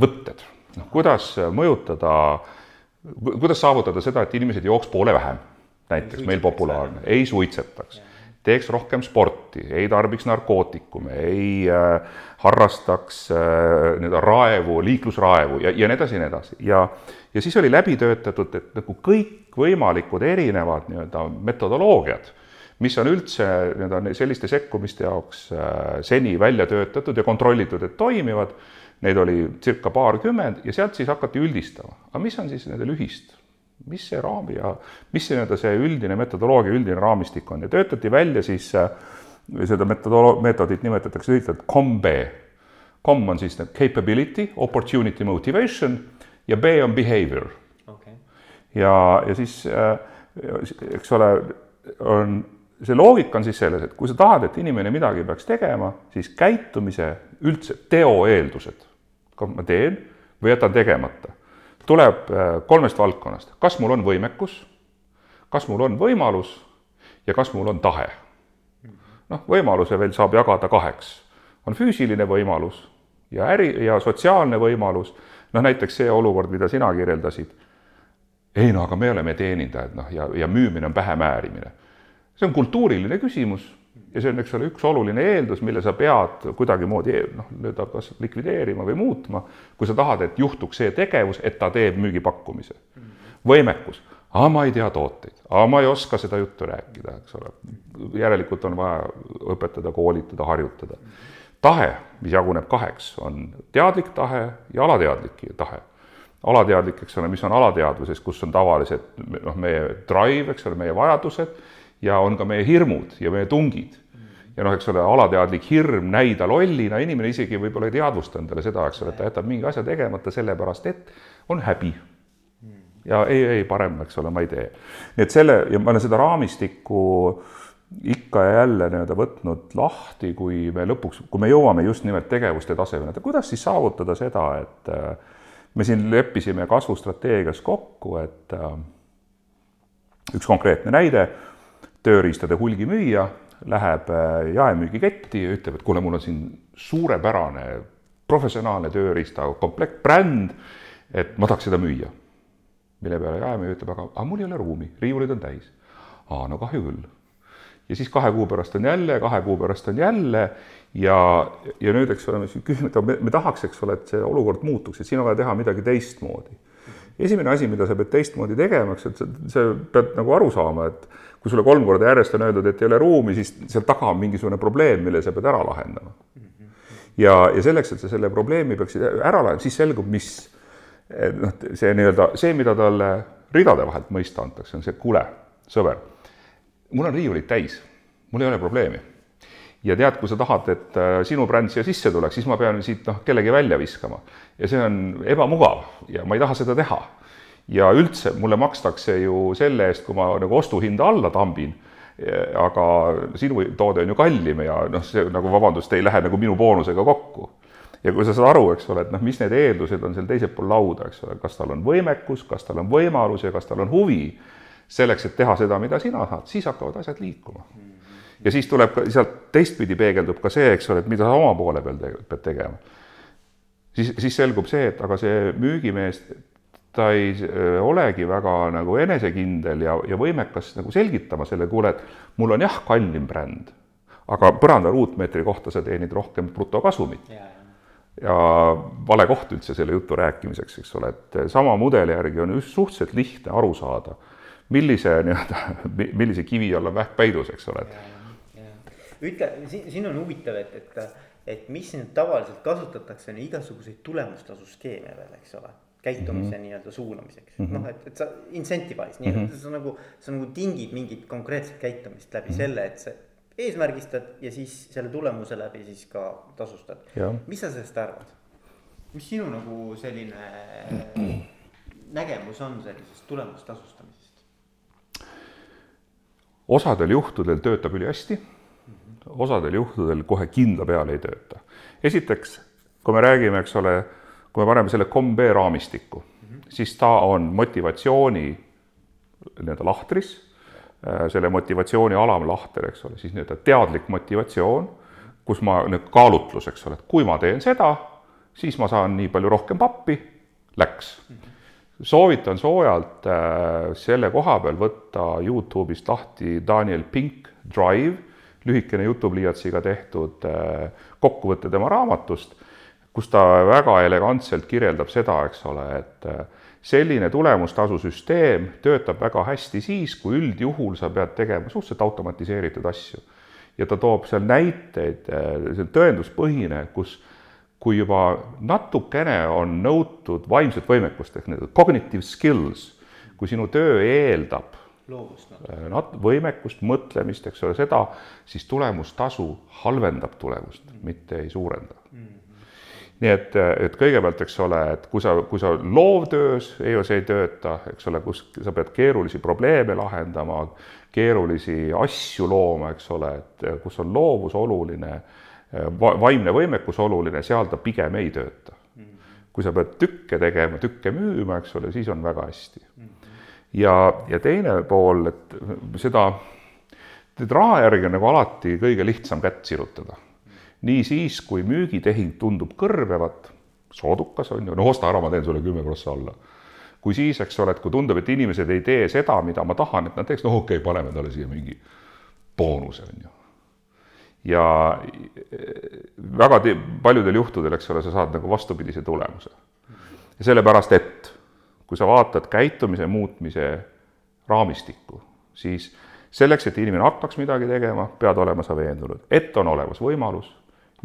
võtted. noh, kuidas mõjutada, kuidas saavutada seda, et inimesed jooks poole vähem, näiteks meil populaarne, ei suitsetaks, teeks rohkem sporti, ei tarbiks narkootikume, ei äh, harrastaks äh, nii-öelda raevu, liiklusraevu ja, ja nii edasi ja nii edasi ja ja siis oli läbi töötatud, et nagu kõikvõimalikud erinevad nii-öelda metodoloogiad mis on üldse nii-öelda selliste sekkumiste jaoks äh, seni välja töötatud ja kontrollitud, et toimivad. Neid oli circa paarkümmend ja sealt siis hakati üldistama, aga mis on siis nendel ühist? Mis see raam ja mis see nii-öelda see üldine metodoloogia, üldine raamistik on? Ja töötati välja siis äh, seda metodolo-, meetodit nimetatakse lühidalt COM-B. COM on siis capability, opportunity, motivation ja B on behavior. Okay.. ja, ja siis äh, eks ole, on see loogika on siis selles, et kui sa tahad, et inimene midagi peaks tegema, siis käitumise üldse teo eeldused, kas ma teen või jätan tegemata, tuleb äh, kolmest valdkonnast, kas mul on võimekus, kas mul on võimalus ja kas mul on tahe. noh, võimaluse veel saab jagada kaheks, on füüsiline võimalus ja äri ja sotsiaalne võimalus, noh näiteks see olukord, mida sina kirjeldasid. ei no aga me oleme teenindajad, noh ja, ja müümine on pähemäärimine see on kultuuriline küsimus ja see on, eks ole, üks oluline eeldus, mille sa pead kuidagimoodi noh, nii-öelda kas likvideerima või muutma, kui sa tahad, et juhtuks see tegevus, et ta teeb müügipakkumise. võimekus, aa, ma ei tea tooteid, aa, ma ei oska seda juttu rääkida, eks ole. järelikult on vaja õpetada, koolitada, harjutada. tahe, mis jaguneb kaheks, on teadlik tahe ja alateadlik tahe alateadlik, eks ole, mis on alateadvuses, kus on tavaliselt noh, meie drive, eks ole, meie vajadused ja on ka meie hirmud ja meie tungid. ja noh, eks ole, alateadlik hirm näida lollina, inimene isegi võib-olla ei teadvusta endale seda, eks ole, et ta jätab mingi asja tegemata sellepärast, et on häbi. ja ei, ei parem, eks ole, ma ei tee. nii et selle ja ma olen seda raamistikku ikka ja jälle nii-öelda võtnud lahti, kui me lõpuks, kui me jõuame just nimelt tegevuste tasemele, et kuidas siis saavutada seda, et äh, me siin leppisime kasvustrateegias kokku, et äh, üks konkreetne näide tööriistade hulgimüüja läheb äh, jaemüügiketti ja ütleb, et kuule, mul on siin suurepärane professionaalne tööriistakomplekt, bränd, et ma tahaks seda müüa. mille peale jaemüüja ütleb, aga, aga mul ei ole ruumi, riiulid on täis. aa, no kahju küll. ja siis kahe kuu pärast on jälle, kahe kuu pärast on jälle ja, ja nüüd, eks ole, me küsime, et me, me tahaks, eks ole, et see olukord muutuks, et siin on vaja teha midagi teistmoodi. esimene asi, mida sa pead teistmoodi tegema, eks, et sa, sa pead nagu aru saama, et kui sulle kolm korda järjest on öeldud, et ei ole ruumi, siis seal taga on mingisugune probleem, mille sa pead ära lahendama. ja, ja selleks, et sa selle probleemi peaksid ära lahendama, siis selgub, mis noh, see nii-öelda see, mida talle ridade vahelt mõista antakse, on see, kuule, sõber, mul on riiulid täis, mul ei ole probleemi. ja tead, kui sa tahad, et äh, sinu bränd siia sisse tuleks, siis ma pean siit noh, kellegi välja viskama ja see on ebamugav ja ma ei taha seda teha ja üldse mulle makstakse ju selle eest, kui ma nagu ostuhinda alla tambin, aga sinu toode on ju kallim ja noh, see nagu vabandust, ei lähe nagu minu boonusega kokku. ja kui sa saad aru, eks ole, et noh, mis need eeldused on seal teisel pool lauda, eks ole, kas tal on võimekus, kas tal on võimalus ja kas tal on huvi selleks, et teha seda, mida sina saad, siis hakkavad asjad liikuma. ja siis tuleb ka sealt teistpidi peegeldub ka see, eks ole, et mida sa oma poole peal te pead tegema. siis, siis selgub see, et aga see müügimees, ta ei olegi väga nagu enesekindel ja, ja võimekas nagu selgitama selle, kuule, et mul on jah, kallim bränd, aga põranda ruutmeetri kohta sa teenid rohkem brutokasumit. Ja vale koht üldse selle jutu rääkimiseks, eks ole, et sama mudeli järgi on just suhteliselt lihtne aru saada, millise nii-öelda, millise kivi all on vähk peidus, eks ole. ütle, siin, siin on huvitav, et, et, et mis nüüd tavaliselt kasutatakse, on igasuguseid tulemustasuskeeme veel, eks ole käitumise mm -hmm. nii-öelda suunamiseks mm, -hmm. noh, et, et sa incentivize nii-öelda mm, -hmm. sa nagu, sa nagu tingid mingit konkreetset käitumist läbi mm -hmm. selle, et sa eesmärgistad ja siis selle tulemuse läbi siis ka tasustad. mis sa sellest arvad? mis sinu nagu selline nägemus on sellisest tulemustasustamisest? osadel juhtudel töötab ülihästi, osadel juhtudel kohe kindla peale ei tööta. esiteks, kui me räägime, eks ole, kui me paneme selle komb raamistikku mm, -hmm. siis ta on motivatsiooni nii-öelda lahtris, äh, selle motivatsiooni alamlahter, eks ole, siis nii-öelda teadlik motivatsioon, kus ma nüüd kaalutlus, eks ole, et kui ma teen seda, siis ma saan nii palju rohkem pappi, läks mm. -hmm soovitan soojalt äh, selle koha peal võtta Youtube'ist lahti Daniel Pink Drive, lühikene jutupliiatsiga tehtud äh, kokkuvõte tema raamatust, kus ta väga elegantselt kirjeldab seda, eks ole, et äh, selline tulemustasusüsteem töötab väga hästi siis, kui üldjuhul sa pead tegema suhteliselt automatiseeritud asju. ja ta toob seal näiteid, see on tõenduspõhine, kus kui juba natukene on nõutud vaimset võimekust ehk need cognitive skills, kui sinu töö eeldab loovust äh, nat-, võimekust, mõtlemist, eks ole, seda, siis tulemustasu halvendab tulemust mm, mitte ei suurenda mm. Nii et, et kõigepealt, eks ole, et kui sa, kui sa loovtöös see ei tööta, eks ole, kus sa pead keerulisi probleeme lahendama, keerulisi asju looma, eks ole, et kus on loovus oluline vaimne võimekus oluline, seal ta pigem ei tööta. kui sa pead tükke tegema, tükke müüma, eks ole, siis on väga hästi. ja, ja teine pool, et seda, et raha järgi on nagu alati kõige lihtsam kätt sirutada. Nii siis, kui müügitehing tundub kõrbevat, soodukas on ju, no osta ära, ma teen sulle kümme prossa alla kui siis, eks ole, et kui tundub, et inimesed ei tee seda, mida ma tahan, et nad teeks, no okei okay,, paneme talle siia mingi boonuse, on ju ja väga paljudel juhtudel, eks ole, sa saad nagu vastupidise tulemuse. ja sellepärast, et kui sa vaatad käitumise muutmise raamistikku, siis selleks, et inimene hakkaks midagi tegema, pead olema sa veendunud, et on olemas võimalus,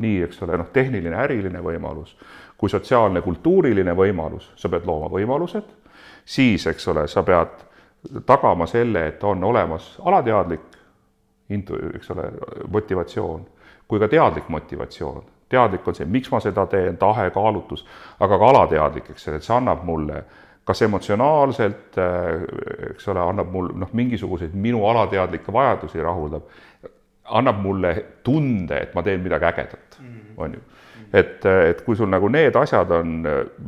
nii, eks ole, noh, tehniline, äriline võimalus, kui sotsiaalne, kultuuriline võimalus, sa pead looma võimalused, siis, eks ole, sa pead tagama selle, et on olemas alateadlik intu-, eks ole, motivatsioon kui ka teadlik motivatsioon. teadlik on see, miks ma seda teen, tahe, kaalutlus, aga ka alateadlik, eks ole, et see annab mulle kas emotsionaalselt, eks ole, annab mul noh, mingisuguseid minu alateadlikke vajadusi rahuldab, annab mulle tunde, et ma teen midagi ägedat, mhm. on ju. et, et kui sul nagu need asjad on,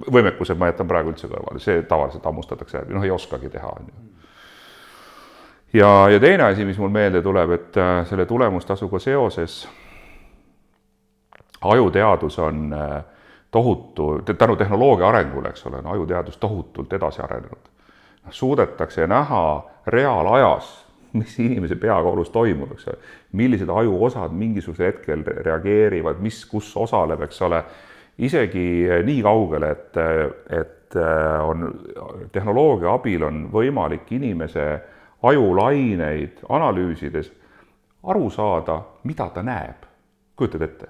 võimekused ma jätan praegu üldse kõrvale, see tavaliselt hammustatakse läbi, noh, ei oskagi teha, on ju ja, ja teine asi, mis mul meelde tuleb, et äh, selle tulemustasuga seoses ajuteadus on äh, tohutu, tänu tehnoloogia arengule, eks ole, on ajuteadus tohutult edasi arenenud. noh, suudetakse näha reaalajas, mis inimese peakoolus toimub, eks ole, millised ajuosad mingisugusel hetkel reageerivad, mis, kus osaleb, eks ole, isegi nii kaugele, et, et äh, on tehnoloogia abil on võimalik inimese ajulaineid analüüsides aru saada, mida ta näeb. kujutad ette?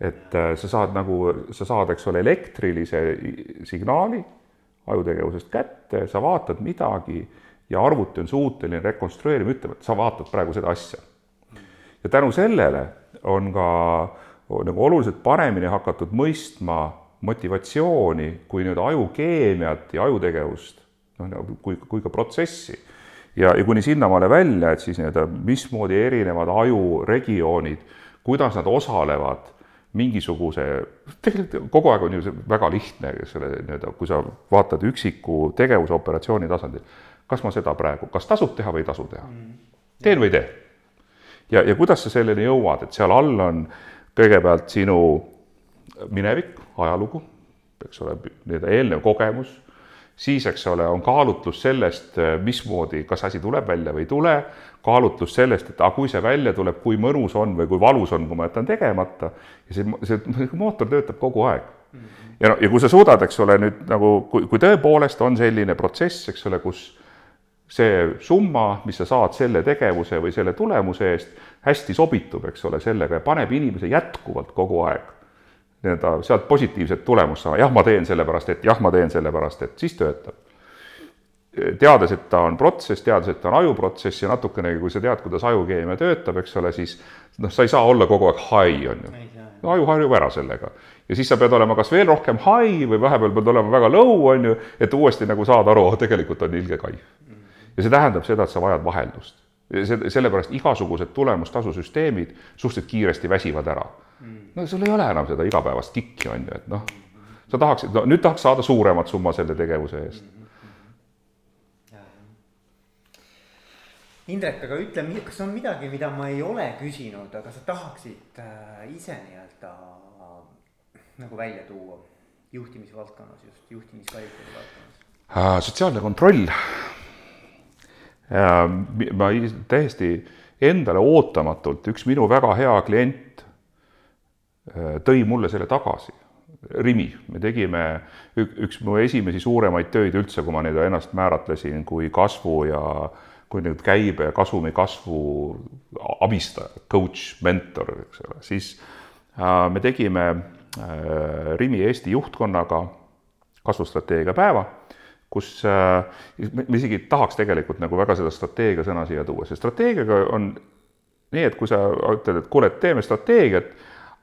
et sa saad nagu, sa saad, eks ole, elektrilise signaali ajutegevusest kätte, sa vaatad midagi ja arvuti on suuteline rekonstrueerima, ütlema, et sa vaatad praegu seda asja. ja tänu sellele on ka nagu oluliselt paremini hakatud mõistma motivatsiooni kui nii-öelda ajukeemiat ja ajutegevust, noh, nagu kui, kui ka protsessi ja, ja kuni sinnamaale välja, et siis nii-öelda mismoodi erinevad ajuregioonid, kuidas nad osalevad mingisuguse, tegelikult kogu aeg on ju see väga lihtne, selle nii-öelda, kui sa vaatad üksiku tegevuse operatsiooni tasandil, kas ma seda praegu, kas tasub teha või ei tasu teha? teen või ei tee? ja, ja kuidas sa selleni jõuad, et seal all on kõigepealt sinu minevik, ajalugu, eks ole, nii-öelda eelnev kogemus, siis, eks ole, on kaalutlus sellest, mismoodi, kas asi tuleb välja või ei tule, kaalutlus sellest, et aga kui see välja tuleb, kui mõnus on või kui valus on, kui ma jätan tegemata ja see, see mootor töötab kogu aeg. ja noh, ja kui sa suudad, eks ole, nüüd nagu, kui, kui tõepoolest on selline protsess, eks ole, kus see summa, mis sa saad selle tegevuse või selle tulemuse eest, hästi sobitub, eks ole, sellega ja paneb inimese jätkuvalt kogu aeg nii-öelda sealt positiivset tulemust saama, jah, ma teen sellepärast, et jah, ma teen sellepärast, et siis töötab. teades, et ta on protsess, teades, et ta on ajuprotsess ja natukenegi, kui sa tead, kuidas ajukeemia töötab, eks ole, siis noh, sa ei saa olla kogu aeg high, on ju. no aju harjub ära sellega. ja siis sa pead olema kas veel rohkem high või vahepeal pead olema väga low, on ju, et uuesti nagu saada aru, tegelikult on ilge kaif. Ja see tähendab seda, et sa vajad vaheldust. see, sellepärast igasugused tulemustasusüsteemid suhteliselt kiiresti väsivad ära no sul ei ole enam seda igapäevast kikki, on ju, et noh, sa tahaksid, no nüüd tahaks saada suuremat summa selle tegevuse eest. Indrek, aga ütle, kas on midagi, mida ma ei ole küsinud, aga sa tahaksid äh, ise nii-öelda nagu välja tuua juhtimisvaldkonnas, just juhtimiskvaliteedi valdkonnas? Äh, sotsiaalne kontroll. Ma täiesti endale ootamatult, üks minu väga hea klient Äh, tõi mulle selle tagasi. Rimi, me tegime üks mu esimesi suuremaid töid üldse, kui ma neid ennast määratlesin kui kasvu ja kui nüüd käibe ja kasumi kasvu abistaja, coach, mentor, eks ole, siis äh, me tegime äh, Rimi Eesti juhtkonnaga kasvustrateegia päeva, kus me isegi tahaks tegelikult nagu väga seda strateegia sõna siia tuua, see strateegiaga on nii, et kui sa ütled, et kuule, teeme strateegiat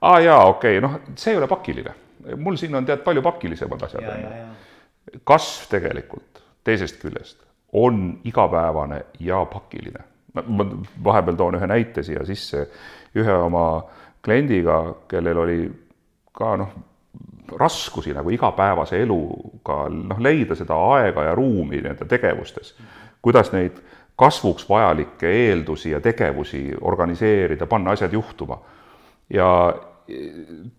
aa jaa, okei okay., noh, see ei ole pakiline. mul siin on tead palju pakilisemad asjad, on ju. kasv tegelikult teisest küljest on igapäevane ja pakiline. ma vahepeal toon ühe näite siia sisse, ühe oma kliendiga, kellel oli ka noh, raskusi nagu igapäevase eluga, noh, leida seda aega ja ruumi nende tegevustes, kuidas neid kasvuks vajalikke eeldusi ja tegevusi organiseerida, panna asjad juhtuma ja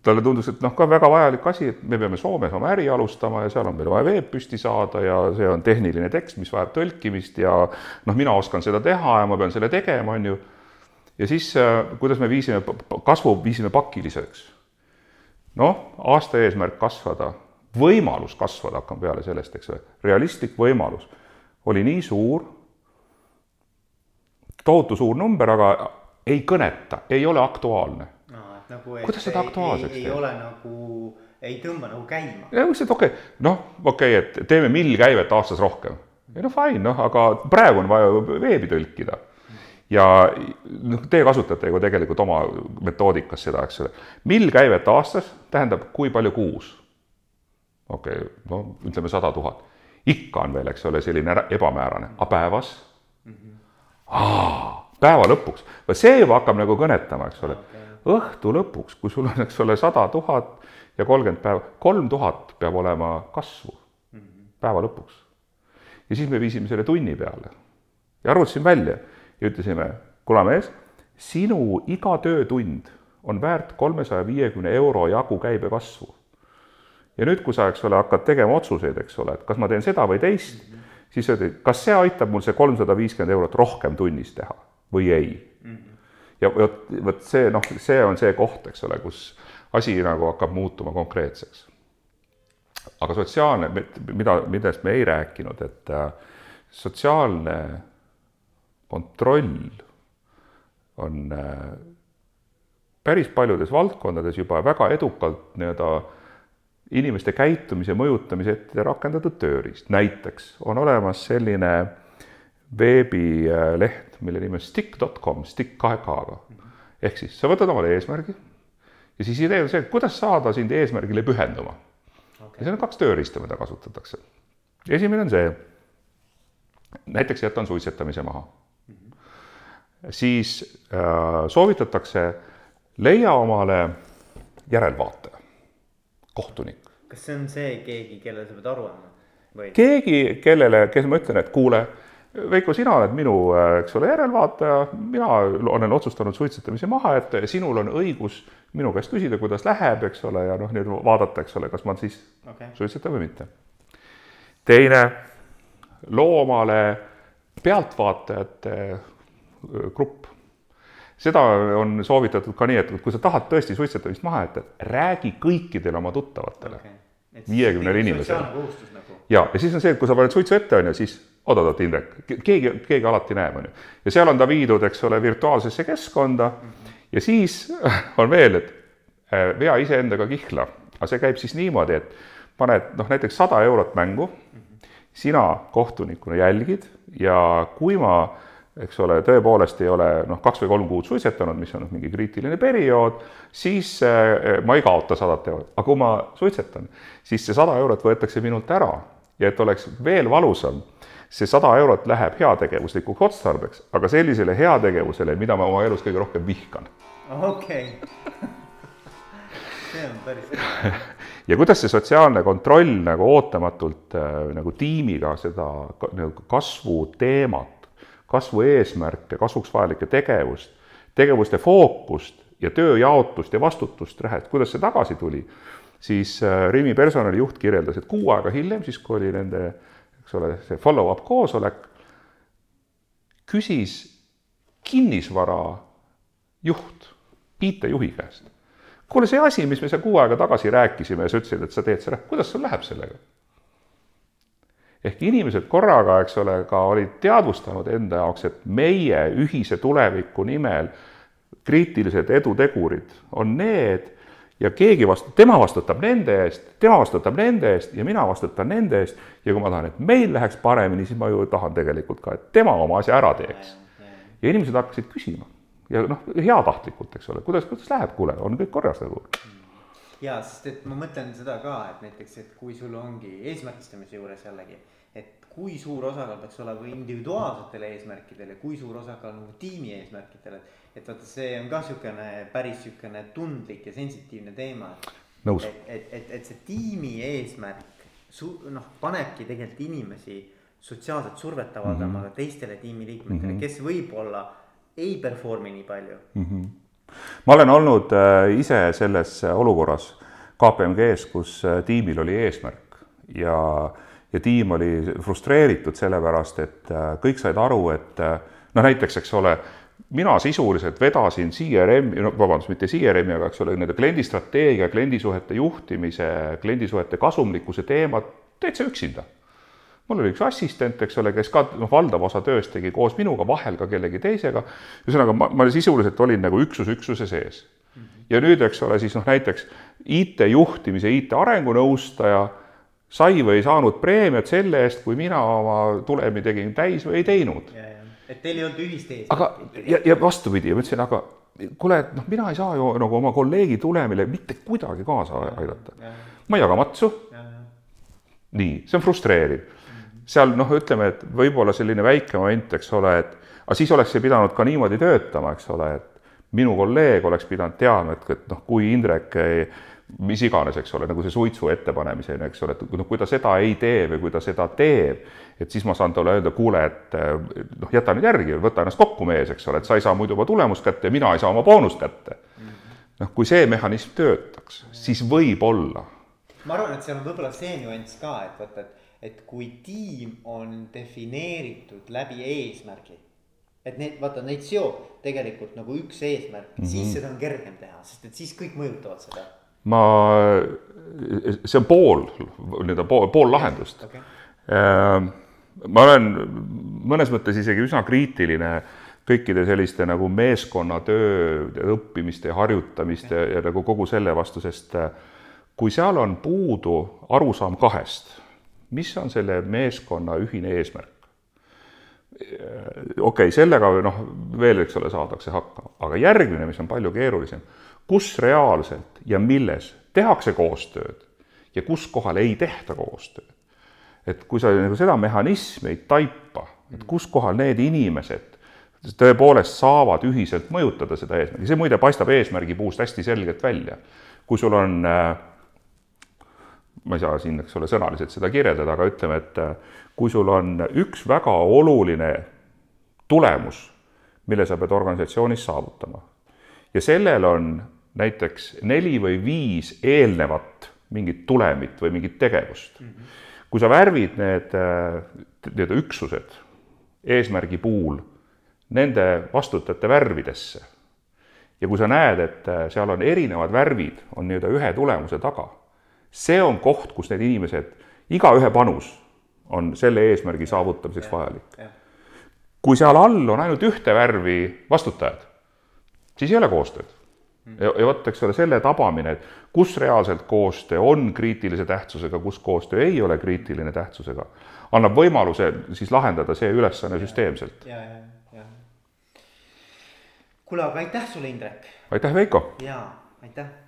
talle tundus, et noh, ka väga vajalik asi, et me peame Soomes oma äri alustama ja seal on meil vaja veeb püsti saada ja see on tehniline tekst, mis vajab tõlkimist ja noh, mina oskan seda teha ja ma pean selle tegema, on ju. ja siis, äh, kuidas me viisime, kasvu viisime pakiliseks. Noh, aasta eesmärk kasvada, võimalus kasvada, hakkame peale sellest, eks ole, realistlik võimalus oli nii suur, tohutu suur number, aga ei kõneta, ei ole aktuaalne nagu. kuidas seda aktuaalseks teha? ei ole nagu, ei tõmba nagu käima. ja et okei okay,, noh, okei okay,, et teeme mill käivet aastas rohkem. ei no fine, noh, aga praegu on vaja veebi tõlkida. Ja noh, te kasutate ju tegelikult oma metoodikas seda, eks ole. mill käivet aastas tähendab, kui palju kuus? okei okay,, no ütleme sada tuhat. ikka on veel, eks ole, selline ebamäärane, aga päevas mm? -hmm. päeva lõpuks, vot see juba hakkab nagu kõnetama, eks ole õhtu lõpuks, kui sul on, eks ole, sada tuhat ja kolmkümmend päeva, kolm tuhat peab olema kasvu päeva lõpuks. ja siis me viisime selle tunni peale ja arvutasime välja ja ütlesime, kuule mees, sinu iga töötund on väärt kolmesaja viiekümne euro jagu käibekasvu. ja nüüd, kui sa, eks ole, hakkad tegema otsuseid, eks ole, et kas ma teen seda või teist mm, -hmm. siis öeldi, kas see aitab mul see kolmsada viiskümmend eurot rohkem tunnis teha või ei mm. -hmm ja vot, vot see noh, see on see koht, eks ole, kus asi nagu hakkab muutuma konkreetseks. aga sotsiaalne, mida, millest me ei rääkinud, et äh, sotsiaalne kontroll on äh, päris paljudes valdkondades juba väga edukalt nii-öelda inimeste käitumise mõjutamise ette rakendatud tööriist. näiteks on olemas selline veebileht, mille nimi on stick.com, stick kahe K-ga. ehk siis sa võtad omale eesmärgi ja siis idee on see, kuidas saada sind eesmärgile pühenduma okay.. ja seal on kaks tööriista, mida kasutatakse. esimene on see, näiteks jätan suitsetamise maha. Siis äh, soovitatakse, leia omale järelvaataja, kohtunik. kas see on see keegi, kellele sa pead aru andma või? keegi, kellele, kes ma ütlen, et kuule Veiko, sina oled minu, eks ole, järelvaataja, mina olen otsustanud suitsetamise maha jätta ja sinul on õigus minu käest küsida, kuidas läheb, eks ole, ja noh, nüüd vaadata, eks ole, kas ma siis okay. suitsetan või mitte. teine, loomale pealtvaatajate grupp. seda on soovitatud ka nii, et kui sa tahad tõesti suitsetamist maha jätta, räägi kõikidele oma tuttavatele okay., viiekümnele inimesele. Nagu. ja, ja siis on see, et kui sa paned suitsu ette, on ju, siis oot-oot, Indrek, keegi, keegi alati näeb, on ju. ja seal on ta viidud, eks ole, virtuaalsesse keskkonda ja siis on veel, et äh, vea iseendaga kihla. aga see käib siis niimoodi, et paned noh, näiteks sada eurot mängu, sina kohtunikuna jälgid ja kui ma eks ole, tõepoolest ei ole noh, kaks või kolm kuud suitsetanud, mis on noh, mingi kriitiline periood, siis äh, ma ei kaota sadat eurot, aga kui ma suitsetan, siis see sada eurot võetakse minult ära ja et oleks veel valusam see sada eurot läheb heategevuslikuks otstarbeks, aga sellisele heategevusele, mida ma oma elus kõige rohkem vihkan. okei okay. see on päris hea ja kuidas see sotsiaalne kontroll nagu ootamatult äh, nagu tiimiga seda nagu kasvu teemat, kasvu eesmärke, kasvuks vajalikke tegevust, tegevuste fookust ja tööjaotust ja vastutust, et kuidas see tagasi tuli, siis äh, Rimi personalijuht kirjeldas, et kuu aega hiljem, siis kui oli nende eks ole, see follow-up koosolek, küsis kinnisvara juht, IT-juhi käest. kuule, see asi, mis me seal kuu aega tagasi rääkisime ja sa ütlesid, et sa teed selle, kuidas sul läheb sellega? Ehk inimesed korraga, eks ole, ka olid teadvustanud enda jaoks, et meie ühise tuleviku nimel kriitilised edutegurid on need, ja keegi vastu, tema vastutab nende eest, tema vastutab nende eest ja mina vastutan nende eest. Ja kui ma tahan, et meil läheks paremini, siis ma ju tahan tegelikult ka, et tema oma asja ära teeks. ja inimesed hakkasid küsima. Ja noh, heatahtlikult, eks ole, kuidas, kuidas läheb, kuule, on kõik korras nagu ja, sest et ma mõtlen seda ka, et näiteks, et kui sul ongi eesmärgistamise juures jällegi, et kui suur osakaal peaks olema individuaalsetel eesmärkidel ja kui suur osakaal nagu tiimi eesmärkidel, et et vaata, see on ka niisugune päris niisugune tundlik ja sensitiivne teema. et, et, et, et see tiimi eesmärk su-, noh, panebki tegelikult inimesi sotsiaalset survet avaldama mm -hmm. teistele tiimiliikmetele mm, -hmm. kes võib-olla ei perform'i nii palju mm. -hmm. Ma olen olnud äh, ise selles olukorras KPMG-s, kus äh, tiimil oli eesmärk ja, ja tiim oli frustreeritud sellepärast, et äh, kõik said aru, et noh, näiteks, eks ole mina sisuliselt vedasin CRM-i, no vabandust, mitte CRM-i, aga eks ole, nende kliendistrateegia, kliendisuhete juhtimise, kliendisuhete kasumlikkuse teemat täitsa üksinda. Mul oli üks assistent, eks ole, kes ka noh, valdav osa tööst tegi koos minuga, vahel ka kellegi teisega. ühesõnaga, ma, ma sisuliselt olin nagu üksus üksuse sees. ja nüüd, eks ole, siis noh, näiteks IT-juhtimise, IT-arengunõustaja sai või ei saanud preemiat selle eest, kui mina oma tulemi tegin täis või ei teinud et teil ei olnud ühist eesmärki. aga, ja, ja vastupidi, ma ütlesin, aga kuule, et noh, mina ei saa ju nagu oma kolleegi tulemile mitte kuidagi kaasa aidata. ma ei jaga matsu. nii, see on frustreeriv. Seal noh, ütleme, et võib-olla selline väike moment, eks ole, et aga siis oleks see pidanud ka niimoodi töötama, eks ole, et minu kolleeg oleks pidanud teadma, et, et noh, kui Indrek ei, mis iganes, eks ole, nagu see suitsu ettepanemiseni, eks ole, et noh, kui ta seda ei tee või kui ta seda teeb, et siis ma saan talle öelda, kuule, et noh, jäta nüüd järgi, võta ennast kokku, mees, eks ole, et sa ei saa muidu oma tulemust kätte ja mina ei saa oma boonust kätte. noh, kui see mehhanism töötaks, siis võib-olla. ma arvan, et seal on võib-olla see nüanss ka, et vaata, et, et kui tiim on defineeritud läbi eesmärgi et need, vaata neid seob tegelikult nagu üks eesmärk mm, -hmm. siis seda on kergem teha, sest et siis kõik mõjutavad seda. Ma, see on pool, nii-öelda pool, pool lahendust. Okay.. Ehm, ma olen mõnes mõttes isegi üsna kriitiline kõikide selliste nagu meeskonnatöö õppimiste ja harjutamiste ja, ja nagu kogu selle vastu, sest äh, kui seal on puudu arusaam kahest, mis on selle meeskonna ühine eesmärk? okei okay,, sellega noh, veel, eks ole, saadakse hakkama, aga järgmine, mis on palju keerulisem, kus reaalselt ja milles tehakse koostööd ja kus kohal ei tehta koostööd. et kui sa nagu seda mehhanismi ei taipa, et kus kohal need inimesed tõepoolest saavad ühiselt mõjutada seda eesmärgi, see muide paistab eesmärgi puust hästi selgelt välja. kui sul on, ma ei saa siin, eks ole, sõnaliselt seda kirjeldada, aga ütleme, et kui sul on üks väga oluline tulemus, mille sa pead organisatsioonis saavutama ja sellel on näiteks neli või viis eelnevat mingit tulemit või mingit tegevust mm. -hmm. kui sa värvid need nii-öelda üksused eesmärgi puhul nende vastutajate värvidesse ja kui sa näed, et seal on erinevad värvid, on nii-öelda ühe tulemuse taga, see on koht, kus need inimesed, igaühe panus on selle eesmärgi saavutamiseks vajalik. kui seal all on ainult ühte värvi vastutajad, siis ei ole koostööd ja, ja vot, eks ole, selle tabamine, et kus reaalselt koostöö on kriitilise tähtsusega, kus koostöö ei ole kriitiline tähtsusega, annab võimaluse siis lahendada see ülesanne süsteemselt. kuule, aga aitäh sulle, Indrek. aitäh, Veiko. ja, aitäh